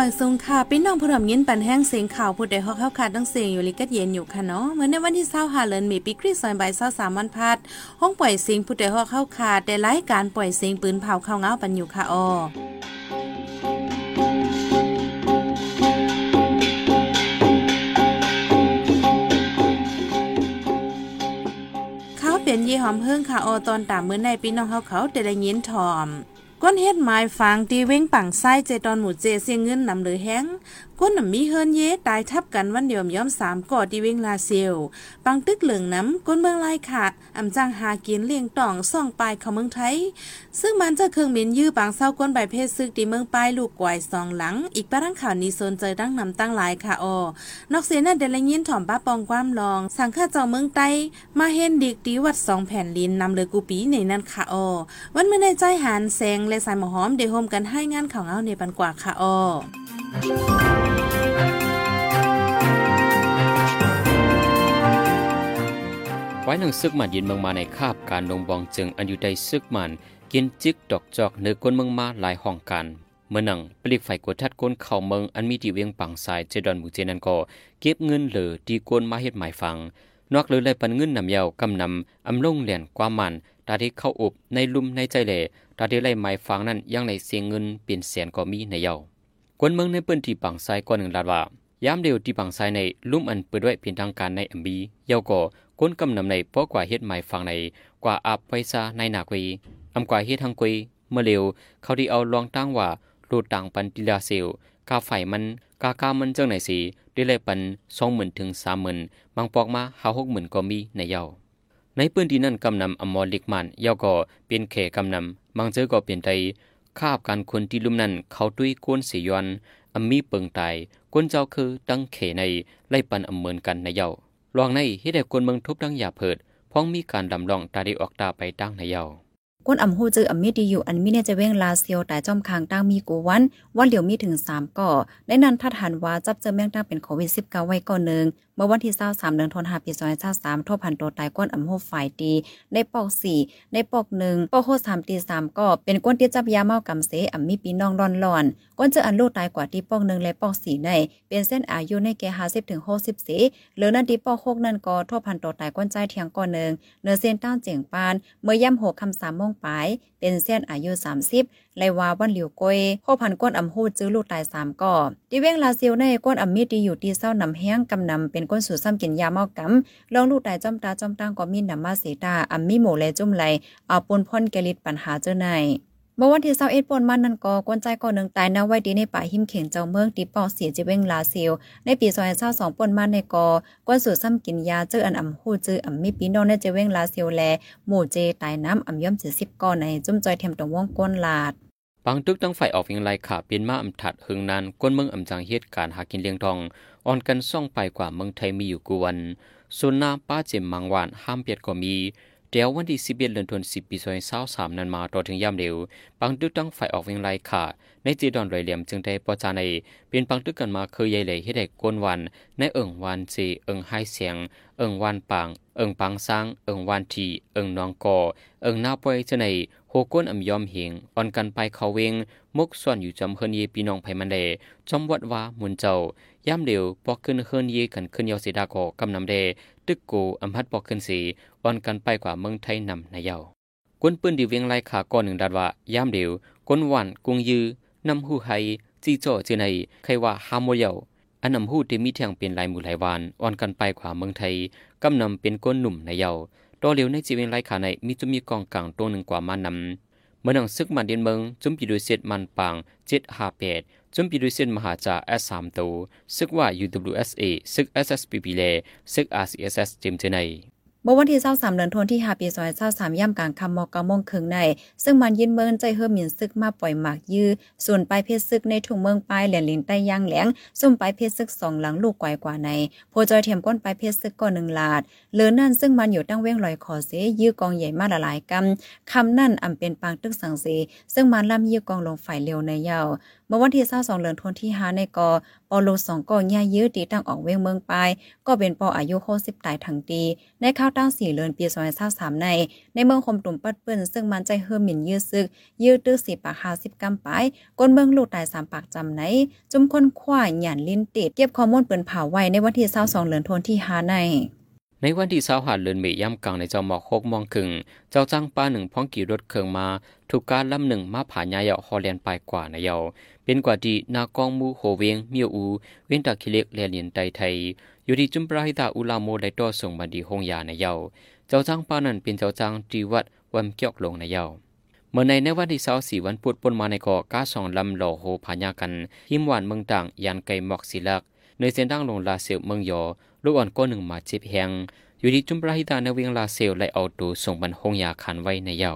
มาทรงค่ะพี่น้องผู้รำยินปันแห้งเสียงข่าวผู้ใดฮอกเข้าขาดต้องเสียงอยู่ลิกัดเย็นอยู่ค่ะเนาะเหมือนในวันที่เศร้าหาเลินมีปีคริสต์ซอยใบเศร้าสามวันพัด ห้องปล่อยเสียงผู้ใดฮอกเข้าขาดแต่ไล่การปล่อยเสียงปืนเผาเข้าเงาปันอยู่ค่ะอเขาเป็นยี่หอมเพิ่งค่ะออตอนตามมือในพี่น้องเขาเขาแต่ละยินถอม ก้นเฮ็ดไม้ฟางตีเว้งปังไส้เจตอนหมูเจเสียงเงินนำหรือแห้ง ก้นน่ะมีเฮิรนเยตายทับกันวันเดียวย้อมสามก่อตีเวงลาเซียวปังตึกเหลืองน้ำก้นเมืองลายขาดอำจังหากินเลี้ยงต่องซ่องปลายเขาเมืองไทย ซึ่งมันจะเครื่องบินยื้อปังเศร้าก้นใบเพศซึกตีเมืองปลายลูกกวยสองหลัง อีกปะรังข่าวนี้โซนเจอตั้งนำตั้งหลายค่ะออนอกเสียนั่นเดลยินถ่อมป้าปองความลอง สังฆาเจ้าเมืองไต้มาเห็นดิกตีวัดสองแผ่นลินนำเลยกูปีในนั้นค่ะออวันเมื่อในใจหานแสงและสายหมอหอมเดโฮมกันให้งานข่าวเอาในปันกว่าค่ะออ ไว้หนังซึกมันยินเมืองมาในคาบการลงบองจึงอันอยู่ใดซึกมันกินจิกดอกจอกเนื้อก้นเมืองมาหลายห้องกันเมื่อหนังปลิกไฟกดทัดก้นเข่าเมืองอันมีที่เวียงปังสายเจดอนมูเจนันก็เก็บเงินเหลือดีก้นมาเฮ็ดหมายฟัง นอกเลยเลยปันเงินนำเยาวกำนำอำลงเหรียญกว่ามันตาที่เข้าอบในลุ่มในใจเหล่ตาที่ไล่หมายฟังนั้นยังในเสียงเงินเปลี่ยนแสนก็มีในเยาว กวนเมืองในเปิ้นที่ปังสายก้อนหนึ่งลาดว่ายามเดียวที่ปังสายในลุ่มอันเปิดไว้เพียงทางการในอัมบีเยาวก็ก้นกำนำในเพราะกว่าเฮ็ดหมายฟังในกว่าอาบไวซาในหนากวีอำกว่าเฮ็ดทางกวีเมื่อเร็วเขาที่เอาลองตั้งว่ารูดต่างปันติลาเซลกาไฟมันกากามันเจ้าไหนสีได้เลยปันสองหมื่นถึงสามหมื่นบางปอกมาหาหกหมื่นก็มีในเยาวในปืนที่นั่นกำนำอมอลิกมันเยาวก็เป็นเขกำนำบางเจอก็เปลี่ยนใจ คาบการคนที่ลุ่มนั้นเขาด้วยก้นเสียอนอมีเปิงตายก้นเจ้าคือตั้งเขในไล่ปันอำเมือนกันในเยาลองในเฮ็ดให้คนเมืองทุบดังหยาเพิดพ้องมีการดำลองตาดีออกตาไปตั้งในเยาก้นอำหูจืออำมีดีอยู่อันมีเนี่ยจะเว้งลาเซียวแต่จอมคางตั้งมีกูวันวันเหลียวมีถึง3ก่อได้นั้นทัดหันว่าจับเจอแมงตั้งเป็นโควิด19ไว้ก่อนหนึ่ง มื่อวันที่23เดือนธันวาคมปี2023ทั่วพันตัวตายก้นอำหูฝ่ายดีในปอก4ในปอก1ปอกโค3ตี3ก็เป็นก้นที่จับยาเมากำเสอำมีปีน้องร้อนร้อนก้นเจออันลูกตายกว่าที่ปอก1และปอก4ในเป็นเส้นอายุในแก่50ถึง60สีหรือนั่นที่ปอก6นั่นก็ทั่วพันตัวตายก้นใจเทียงก่อนหนึ่งเนื้อเส้นต้านเจียงปาน เมื่อย่ำ6คำ3โมงปลายเป็นเส้นอายุ 30ไลว่าวันเหลียวกวยพ่อพันก้นอำหูจื้อลูกตาย3ก่อที่เว้งลาเซียวในก้นอำมีดีอยู่ที่เศร้านำแห้งกำนำเป็นก้นสู่ซ้ำกินยาเมากำลองลูกตายจอมตาจอมตั้งก็มีนำมาเสตาอำมีหมูแลจุ่มไหลเอาปนพ่นแกลิดปัญหาเจ้าในเมื่อวันที่21ปนมันนั่นก็กวนใจก่อหนึ่งตายนาไว้ดีในป่าหิมเข่งเจ้าเมืองติปอเสียจิเวงลาเซียวในปี2022ปนมันในกอกวนสู่ซ้ำกินยาเจออันอำฮู้จื้ออำมีปีนองในจิเวงลาเซียวแลหมู่เจตายน้ำอำย่อม70ก่อในจุ่มจอยเทมตรงวงก้นลาดบางตึกตั้งไฟออกยังไรขาเป็นมาอำถัดหึงนานก้นเมืองอำจังเหตุการหากินเลี้ยงทอง อ่อนกันซ่องไปกว่าเมืองไทยมีอยู่กวนส่วนนาป้าเจมมังวานห้ามเปียดก็มีเดี๋ยววันที่สิบเอ็ดเดือนธันวาคมปีสองพันสามนั้นมาต่อถึงยามเร็วบางตึกตั้งไฟออกยังไรขาในจีดอนไรเหลี่ยมจึงได้ปอจาในเป็นบางตึกกันมาเคยใหญ่เลยให้ได้กวนวัน ในเอิงวันเจเอิงไฮเสียง เอิงวันปางเอิงปังซังเอิงวันทีเอิงนองกอ เอิงนาปวยจะในโฮก้นอำยอมเหงอ่อนกันไปเขาเวงมุกส่วนอยู่จำเฮินเยปีน้องไผมันเดจอมวัดว่ามุนเจ้า ย่ำเดียวปอกขึ้นเฮินเยกันขึ้นยาสีดากอกำนำเด ตึกกูอำพัดปอกขึ้นสีอ่อนกันไปกว่าเมืองไทยนำในเยาวกวนปืนดีเวียงไล่ขาก่อนหนึ่งดัดว่าย่ำเดียวกวนวันกุงยือนำหูไฮจีโจเจในใครว่าฮามโมเยาอันนำหูที่มีเทียงเป็นลายมือหลายวานอ่อนกันไปกว่าเมืองไทยกำนำเป็นก้นหนุ่มในเยาต่อเหลียวในจีเวงไล่ขาในมีจุมีกองกลางตัวหนึ่งกว่ามานำเมื่อนังซึกมันเดียนเมืองจุมปีดุเสียดมันปางเจ็ดห้าแปด จุมปีดุเสียดมหาจ่า S สสามตัวซึกว่า UWSA ซึก SSPP เลซึก RCSS จิมเจไนเมื่อวันที่23เดือนธันวาคมปี2023ย่ำกลางคำมอกะมงคึงใน ซึ่งมันยินเมินใจเฮิมหมินซึกมาปล่อยหมากยื้อส่วนปลายเพชรซึกในถุงเมืองปลายแหลนลินใต้ย่างแหลงซุ่มปลายเพชรซึกสองหลังลูกกวายกว่าในโพจอยเทียมก้นปลายเพชรซึกก่อนหนึ่งลาดเลือนั่นซึ่งมันอยู่ตั้งเว้งลอยคอเสยื้อกองใหญ่มาละหลายกำคำนั่นอำเป็นปางตึกสังเสซึ่งมันล่ำยื้อกองลงฝ่ายเร็วในเยาว เมื่อวันที่22เดือนธันวาคม5ในกอปอโล2ก็ย่ายื้อตีตั้งออกเวียงเมืองไป ก็เป็นปออายุ60ตายทั้งตีในข้าวตั้ง4เดือนปี2023ใน ในเมืองคมตุ่มปัดเปิ้นซึ่งมันใจเฮือหมิ่นยื้อซึก ยื้อตื้อ4ปาก50กำปก้นเมืองลูกตาย3ปากจำไหน จุ่มคนขว้าหยันลิ้นติดเก็บข้อมูลเปิ้นเผาไว้ในวันที่22เดือนธันวาคม5ใน ในวันที่สาวหาเลือนเมย่ำกลางในเจ้าหมอกหกมองครึ่งเจ้าจ้างป้าหนึ่งพ้องกี่รถเครื่องมาถูกการลำหนึ่งมาผ่านยาเยาฮอลแลนด์ไปกว่าในเยาเป็นกว่าดีนากองมูโหเวงเมียวอูเว้นตาคิเล็กแลเลียนไตไทย อยู่ที่จุมปราหิตาอุลาโมไดตอส่งบันดีหงยาในเยาเจ้าจ้างป้านั้นเป็นเจ้าจ้างจีวัดวัมเกียกลงในเยาเมื่อในในวันที่เสาสี่วันพุธปนมาในเกาะก้าสองลำหล่อโหผายากันหิมหวานเมืองต่างยันไก่หมอกศิลัก ในเส้นดังลงลาเซลเมืองยอลูกอ่อนก้อนหนึ่งมาจิบแหงอยู่ที่จุมปราหิตาในเวียงลาเซลและเอาดูส่งบันหงยาขันไว้ในเย้า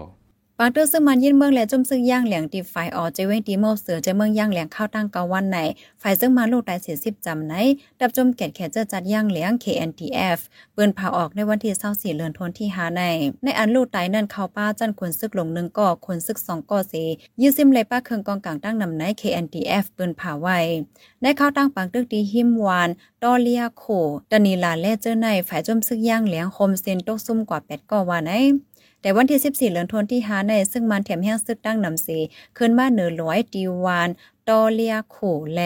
ปางตอร์ซึ่งมันยินเมืองและจุ่มซึ่งย่างเหลียงตีไฟออเจเวตีโมเสือเจเมืองย่างเหลียงเข้าตั้งกาวันไหนไฟซึ่งมาลูกตายเสียสิบจำไหนดับจมแกดแขเจอจัดย่างเหลียง KNTF เปืนผ่าออกในวันที่เศร้าสี่เลือนทนที่หาใน ในอันลูกตายนั่นเข้าป้าจันคนซึกลงหนึ่งก่อคนซึกสองก่อเสยื้อซิมเลยป้าเคืองกองกลางตั้งนำไหน KNTF เปืนผ่าไว้ในเข้าตั้งปังตึกตีหิมวานตอเลียโคตนีลาเลเจอในฝ่ายจมซึกย่างเหลียงคมเซนตกซุ่มกว่าแปดก่อวานไหน แต่วันที่ 14เหลือนทนที่หาในซึ่งมันแถมแห้งซึกตั้งนำสีขึ้นมาเหนือร้อยดีวานตอเลียขู่แล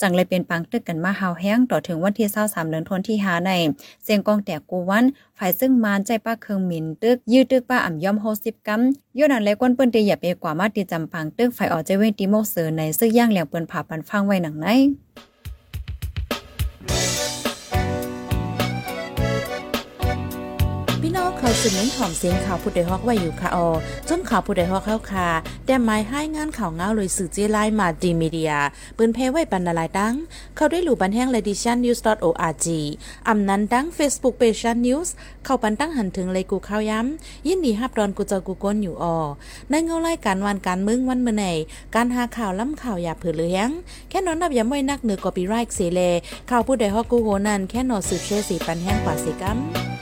จังเลยเป็นปังตึกกันมาหาวแห้งต่อถึงวันที่23เดือนธันวาคมหาใน เสียงกองแต่กูวัน ฝ่ายซึ่งมานใจป้าเคืองหมินตึก ยืดตึกป้าอ่ำย่อม60กัมย้อนอันและก้นเปิ้นเตอย่าไปกว่ามาติจำปังตึกฝ่ายออกใจเวทีโมเสือในซึ่งย่างเหลียงเปิ้นผ่าปันฟังไว้หนังไหน สืบเน้นหอมเสียงข่าวผู้ใดฮอกไว้อยู่ค่ะออจนข่าวผู้ใดฮอกเข้าค่ะแต่หมายให้งานข่าวเงาเลยสื่อเจไลมาดีมีเดียปืนเพไว้ปันนาลายดัง เขาได้หลู่บันแห้งเลดิชันนิวส์ .org อำนั้นดัง Facebook Page นิวส์เข้าปันตั้งหันถึงเลยกูข้าวย้ำ ยินดีฮับดอนกูเจอกูก้นอยู่ออในเงาไล่การวันการมึงวันเมื่อไหนการหาข่าวล้ำข่าวอย่าเผือเลี้ยงแค่นอนนับอย้ำไว้นักเหนือกอปีไรค์เสเลข่าวผู้ใดฮอกกูโหนันแค่นอนสืบเชสีปันแห้งกว่าสิกัม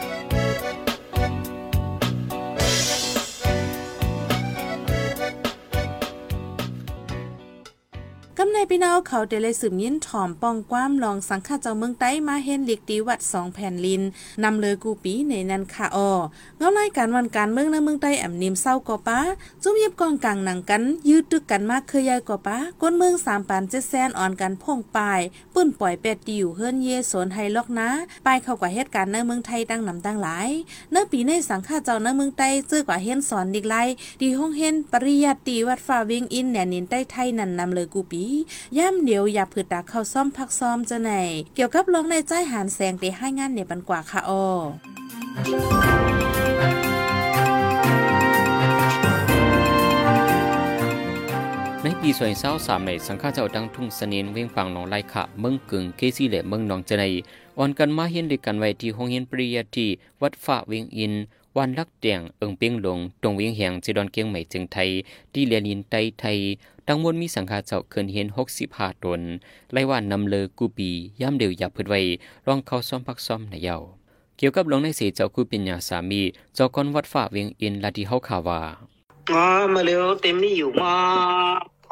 พี่น้องเขาเดเลยสืบยิ้นถ่อมป้องความลองสังฆาเจ้าเมืองใต้มาเห็นเล็กตีวัดสองแผ่นลินนำเลยกูปีในนั้นค่ะออเงาไล่การวันการเมืองในเมืองใต้แอมนิมเศร้าก่อป้าจุ่มเย็บกองกลางหนังกัน ยืดตึกกันมากเคยยายก่อป้าก้นเมืองสามปานเจ็ดแสนอ่อนกันพ่งปลายปื้นปล่อยเป็ดอยู่เฮิรนเยสนไฮล็อกนะปลายเข้ากว่าเหตุการณ์ในเมืองไทยตั้งนำตั้งหลายเนื้อปีในสังฆาเจ้าในเมืองใต้เจอกว่าเห็นสอนดิกไลดีห้องเห็นปริยัติวัดฟ้าเวียงอินแหนนินใต้ไทยนั่นนำเลยกูปีย่ำเดียวอย่าผืดตาเข้าซ่อมพักซ่อมจะไหน เกี่ยวกับลงในใจหานแสงไปให้งานเนี่ยบันกว่าค่ะออในปีสวยเศร้าสามในสังฆาเจ้าดังทุ่งสนินเวียงปังหนองไลขะเมืองกึ่งเกซี่เหล่เมืองหนองจะในอ่อนกันมาเฮียนด้วยกันไว้ที่ห้องเฮียนปริยที่วัดฝ่าเวียงอินวันลักเตียงเอิงเปียงหลงตรงเวียงเหียงจีดอนเกียงใหม่จึงไทยที่เลียนินไตไทย ทั้งมวลมีสังฆาเจ้าเคินเห็นหกสิบห้าตนไล่ว่านำเลอกูปีย่ำเดียวอย่าพืดไว้รองเขาซ้อมพักซ้อมในเยาเกี่ยวกับหลวงในสีเจ้าคู่ปัญญาสามีเจ้ากอนวัดฝ่าเวียงอินลาที่เฮาข่าวว่าอ๋อมาเร็วเต็มนี่อยู่มา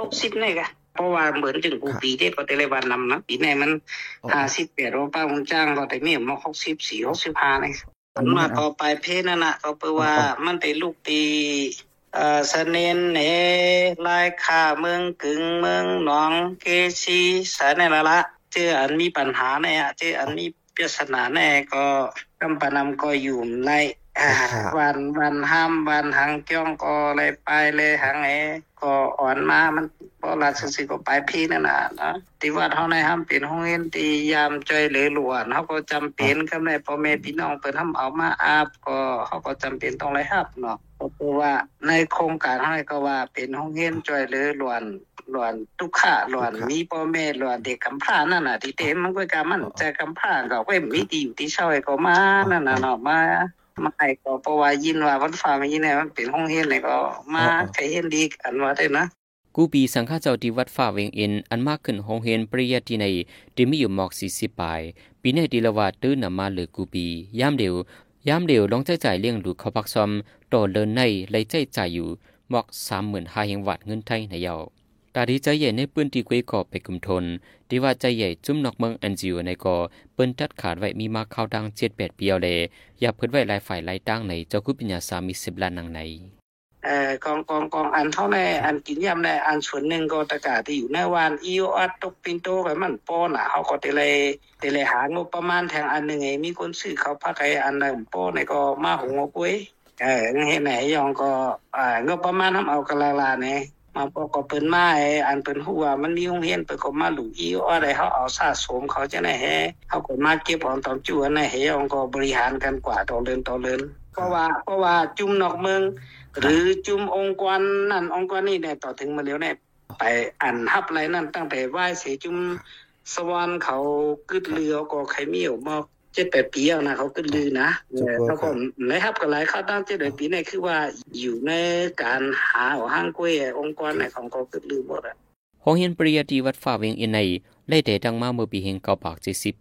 หกสิบนี่กะเพราะว่าเหมือนถึงกูปีเด็ก็แต่ละวันนำนะปีไหนมันห้าสิบแปดโรป้าคุณจ้างก็แต่เมียมาหกสิบสี่หกสิบห้าเลยมาต่อไปเพศนั่นนะเขาเปว่ามันเป็นลูกตีเอ่อ สเนนเนลายค่าเมืองกึ่งเมืองหนองเกชีสาในละละเจออันมีปัญหาแน่เจออันมีปริศนาแน่ก็กำปนำก็อยู่ในวันวันห้ามวันหังจ้องก็เลยไปเลยหังเอก็อ่อนมามันพอราชสิก็ไปพี่นั่นน่ะนะที่ว่าเฮาในห้ามเป็นห้องเรียนที่ยามใจเหลือหลวนเฮาก็จำเป็นกำในพ่อแม่พี่น้องเปิ้นทำเอามาอาบก็เฮาก็จำเป็นต้องเลยรับเนาะ ก็คือว่าในโครงการเฮาก็ว่าเป็นห้องเรียนจอยเหลือหลวนหลวนทุกขาหลวนมีพ่อแม่หลวนเด็กกำพร้านั่นน่ะที่เต็มมันก็กามันจะกำพร้าก็เว้มีที่อยู่ที่เช่าก็มานั่นน่ะเนาะมาไม่ก็เพราะว่ายินว่าวัดฟ้าไม่ยินเนี่ยมันเป็นห้องเฮียนเลยก็มาใครเห็นดีอันว่าได้นะกูปีสังฆาเจ้าที่วัดฟ้าเวงอินอันมากขึ้นห้องเฮียนปริยติในที่มีอยู่หมอกสี่สิบปลายปีในดีละว่าตื้อนำมาเหลือกูปียามเดียวยามเดียวลองใจจ่ายเลี้ยงดูเขาพักซอม ต่อเดินในเลใจจ่ายอยู่หมอกสามหมื่นห้าเฮงวัดเงินไทยในเยาตาดีใจใหญ่ในปืนที่กวยก่อไปกุมทนที่ว่าใจใหญ่จุ่มนอกเมืองอันจิวในก่อเปิ้นตัดขาดไว้มีมาเข้าดัง7-8ปีเอาแลอย่าเพิ่นไว้หลายฝ่ายหลายตั้งในเจ้าคุณปัญญาสามี10ล้านนังในเอ่อกองกองกองอันเท่าในอันกินยำในอันส่วนหนึ่งก็ตะกาที่อยู่ในวานอีโออัดตกปินโตกับมันป้อนอะเขาก็เตเลยเตเลยหางบประมาณแทงอันหนึ่งไงมีคนซื้อเขาพักไอ้อันหนึ่งป้อนในก็มาหงกวย เออเห็นไหนยองก็อ่างบประมาณทำเอากะลาลาเนี่ยมาปก็เปิ้นมาไอ้อันเปิ้นฮู้ว่ามันมีโรงเรียนเปิ้นก็มาหลูอีอะไรเขาเอาสะสมเขาจะได้แฮเขาก็มาเก็บของตอนจู่อันไหนเฮยองก็บริหารกันกว่าต่อเดือนต่อเดือนเพราะว่าเพราะว่าจุ่มนอกเมืองหรือจุมองค์กรนั่นองค์กรนี่เนี่ยต่อถึงมาแล้วเนี่ยไปอ่านฮับอะไรนั่นตั้งแต่ไหว้เสียจุมสวรรค์เขากึดเรือก็ใครมีอยู่บอก เจ็ดแปดปีแล้วนะเขากึดลือนะแล้วก็ในฮับกันหลายเขาตั้งเจ็ดแปดปีเนี่ยคือว่าอยู่ในการหาห้างกล้วยองค์กรเนี่ยของเขากึดลือหมดอะห้องเรียนปริญญาตรีวัดฟ้าเวียงอินในได้แต่ดังมาเมื่อปีแห่งเก้าปาก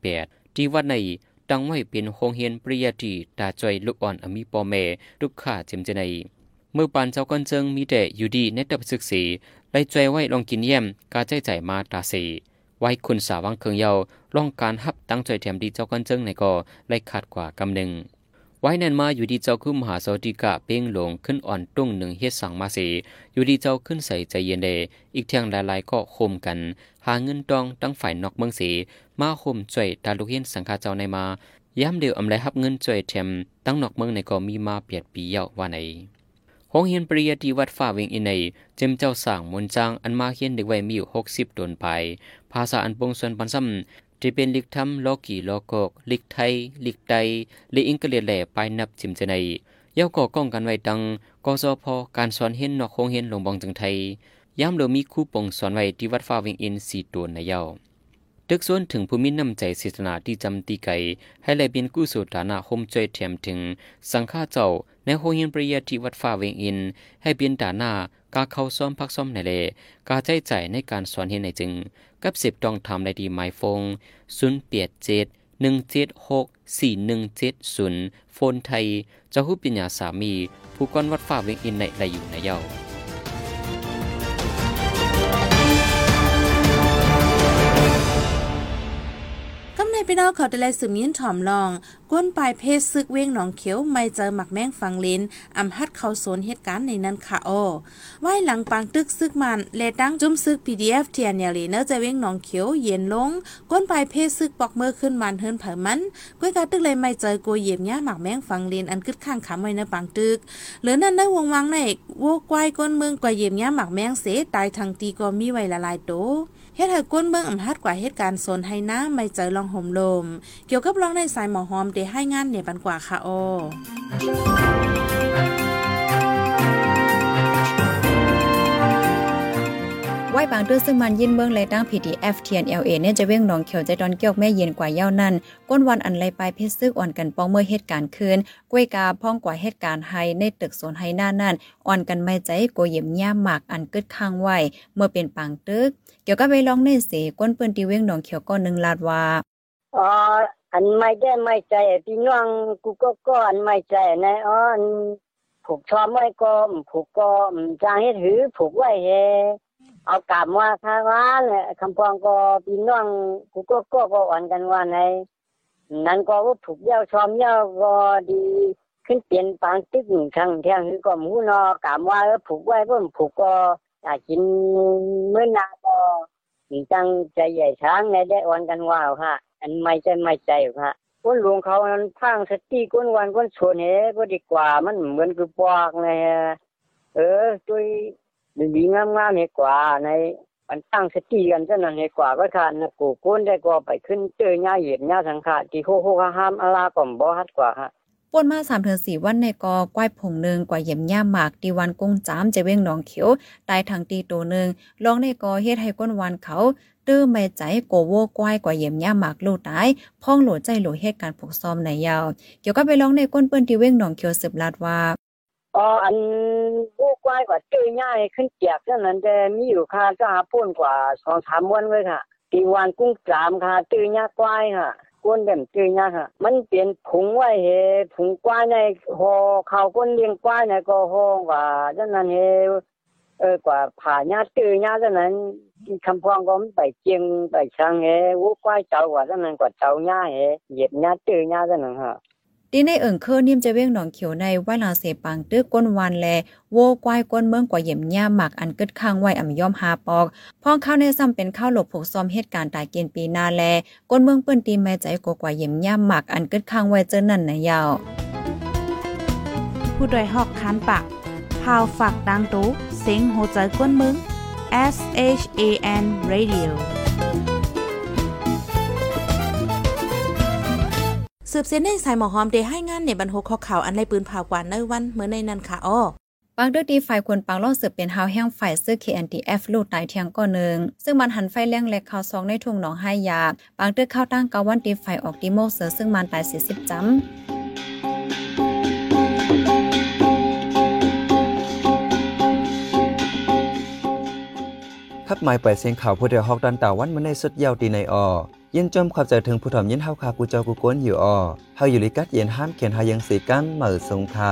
78ที่วัดในตั้งไว้เป็นโรงเรียนปริญญาตรีตาจอยลูกอ่อนอมีปอแม่ลูกค้าเจมเจในเมื่อปานเจ้าก้อนเจิงมีแต่อยู่ดีในตับศึกษีไล่ใจไว้ลองกินเยี่ยมกาใจใจมาตาสี ไว้คุณสาวังเคืองเยาลองการฮับตั้งใจแถมดีเจ้าก้อนเจิงในก็ไล่ขาดกว่ากำหนึ่งไว้แน่นมาอยู่ดีเจ้าคุ้มหาสอดีกะเป้งลงขึ้นอ่อนตุ้งหนึ่งเฮ็ดสั่งมาสีอยู่ดีเจ้าขึ้นใส่ใจเย็นเดอีกเทียงหลายๆก็โคมกัน หาเงินดองตั้งฝ่ายนอกเมืองสีมาโคมจ่วยตาลูกเฮียนสังฆาเจ้าในมาย้ำเดียวอำไลฮับเงินจ่วยแถมตั้งนอกเมืองในก็มีมาเปียดปีเยาว่าไหน ห้องเฮียนปริยาที่วัดฟ้าเวงอินในเจมเจ้าสั่งมนจางอันมาเฮียนเด็กไว้มีอยู่หกสิบตนไป ภาษาอันปงส่วนปันซ้ำที่เป็นลิกทำโลกีโลกกลิกไทย ลิกไตลิอิงกเลียแหล่ไปนับจิมเจในเย้าก่อก้องกันไว้ดังกอซอพอการสอนเฮียนนอกห้องเฮียนหลวงบองจังไทยย้ำเดมีคู่ปงสอนไว้ที่วัดฟ้าเวงอินสี่ตัวในเย้าตึกส่วนถึงภูมิน้ำใจศาสนาที่จำตีไก่ให้เลยเป็นกู้สู่ฐานะคมใจแถมถึง สังฆาเจ้า ในโฮยินปริยติวัดฟ้าเวงอิน ให้เป็นฐานะกาเข้าซ้อมพักซ้อมในเลกาใจใจในการสอนเห็นในจึง กับสิบต้องทำในดีไมฟงศูนย์เปียดเจ็ดหนึ่งเจ็ดหกสี่หนึ่งเจ็ดศูนย์โฟนไทยจะหุบปัญญาสามี ผู้ก้อนวัดฟ้าเวงอินในไรอยู่ในเย้า ในพี่น้องเขาได้ไล่สืบยินถ่อมลอง ก้นปลายเพศซึกเว้งหนองเขียวไม่เจอหมักแมงฟังเลนอำฮัดเขาโซนเหตุการณ์ในนั้นค่ะโอไหวหลังปังตึกซึกมันเลตั้งจุ้มซึก PDF เทียนเนลีเนอจะเว้งหนองเขียวเย็นลง ก้นปลายเพศซึกปอกเมื่อขึ้นมันเฮินเผามันก้อยกาตึกเลยไม่เจอกัวเหยียบย่าหมักแมงฟังเลนอันกึดข้างขำไว้ในปังตึกหรือนั่นได้วงวังในโวกวายก้นเมืองกว่าเหยียบย่าหมักแมงเสตายทางตีก็มีไว้ละลายโต เฮ็ดให้ก้นเบิ่งอำฮัดกว่าเหตุการณ์โซนให้น้าไม่เจอลองห่มลม เกี่ยวกับลองในสายหมอหอมเดให้งานเนี่ยปันกว่าค่ะโอ ว้บางตื้อซึ่งมันยินเมืองเลยตั้ง PDF TNLA เนี่ยจะเว้งหนองเขียวใจดอนเกี่ยวแม่เย็นกว่าเย้านั่น ก้นวันอันไรไปเพชรซึกอ่อนกันป้องเมื่อเหตุการณ์คืนกล้วยกาพ้องกว่าเหตุการณ์ไฮในตึกโซนไฮหน้านั่นอ่อนกันไม่ใจโกเยี่ยมย่าหมากอันกึดข้างไว้เมื่อเป็นปังตึก เกี่ยวกับไปลองในเสก้นเปืนตีเว้งหนองเขียวก็นึงลาดว่าอ๋ออันไม่ได้ไม่ใจพี่น้องกูก็ก็อันไม่ใจนะอ๋ออันผูกชอมไว้ก็ผูกก็จางเฮ็ดหือผูกไว้เฮ เอากลับมาทางร้าเนี่ยคำพองก็พี่น้องกูก็ก็ก็อ่อนกันว่าในนั้นก็ว่าผูกเย้าชอมเย้าก็ดีขึ้นเปลี่ยนปางตึกครั้งเที่ยงคือก็มูนอกลับว่าผูกไว้ก็ผูกก็อยากกินมื้อนาก็จังใจใหญ่ช้างในได้อ่อนกันว่าค่ะ อันไม่ใจไม่ใจค่ะคนหลวงเขานั้นพังสติก้นวันก้นชนเฮ้ก็ดีกว่ามันเหมือนคือปอกไงเออตัว ดีงามๆเฮกว่าในมันตั้งสติกันเท่านั้นเฮกว่าก็ค่ะนะกูก้นได้ก็ไปขึ้นเจอหญ้าเหยียบหญ้าสังขารที่โคโคห้ามอลาก่อมบ่ฮัดกว่าฮะป่นมา3ถึง4วันในกอก้อยผงนึงกว่าเยี่ยมย่าหมากตีวันกุ้งจ้ามจะเว้งหนองเขียวตายทางตีโตนึงลองในกอเฮ็ดให้ก้นวันเขา ตื้อไม่ใจโกโวก้อยกว่าเยี่ยมย่าหมากลูกตายพ่องโหลใจโหลเหตุการณ์ผูกซ้อมในยาว เกี่ยวกับไปลองในก้นเปิ้นที่เว้งหนองเขียวสืบลาดว่า อ๋ออันผู้กว้ายกว่าเจอหญ้าขึ้นเจียกเท่านั้นแต่มีอยู่ค่ะจะหาป่นกว่า2-3วันไว้ค่ะตีวันกุ้งจามค่ะเจอหญ้ากว้ายค่ะก้นแบบจื้อยากค่ะ มันเปลี่ยนผงไว้เฮผงกว้าในหอเขาก้นเลี้ยงกว้าในก็หอว่าดังนั้นเฮเออกว่าผ่าญาตื้อญาเท่านั้นคำพองก็ไปเจียงไปช่างเฮวูกว้ายเจ้ากว่าเท่านั้นกว่าเจ้าญาเฮเหยียบญาตื้อญาเท่านั้นฮะ ตีในเอิงเคอนิ่มจะเว้งหนองเขียวในว่าลาเสปังตึกก้นวันแลโวกวายก้นเมืองกว่าเหยี่ยมย่าหมักอันกึดข้างไว้อ่ำย่อมหาปอกพ้องข้าวในซ้ำเป็นข้าวหลบผูกซ้อมเหตุการณ์ตายเกณฑ์ปีนาแลก้นเมืองเปิ้นตีแม่ใจกกว่าเหยี่ยมย่าหมักอันกึดข้างไว้เจอนั่นนะยาวผู้ดยหอกคันปากพาวฝากดังตู้เซ็งโหใจกวนมึง S H A N Radio สืบเส้นในสายหมอหอมเดให้งานในบรรทุกข้อข่าวอันในปืนผ่ากว่าในวันเมื่อในนั้นค่ะอ้อปางเดือดีฝ่ายควรปังล่อเสือเป็นฮาวแห้งฝ่ายซื้อ KNTF ลูดตายเทียงก่อนหนึ่ง ซึ่งมันหันไฟแรงเล็กข่าวซองในทุ่งหนองไห้ยา ปางเดือเข้าตั้งกาวันตีฝ่ายออกดีโมเสือซึ่งมันตายเสียสิบจำ หมายไปเสียงข่าวผู้เดียวฮอกดันตาวันมาในสุดยาวตีในออยินจมความใจถึงผู้ถมยินเฮาคากูเจ้ากูก้นอยู่ออเฮาอยู่ลิกัดเย็นห้ามเขียนหายังสีกันเหมือสงคา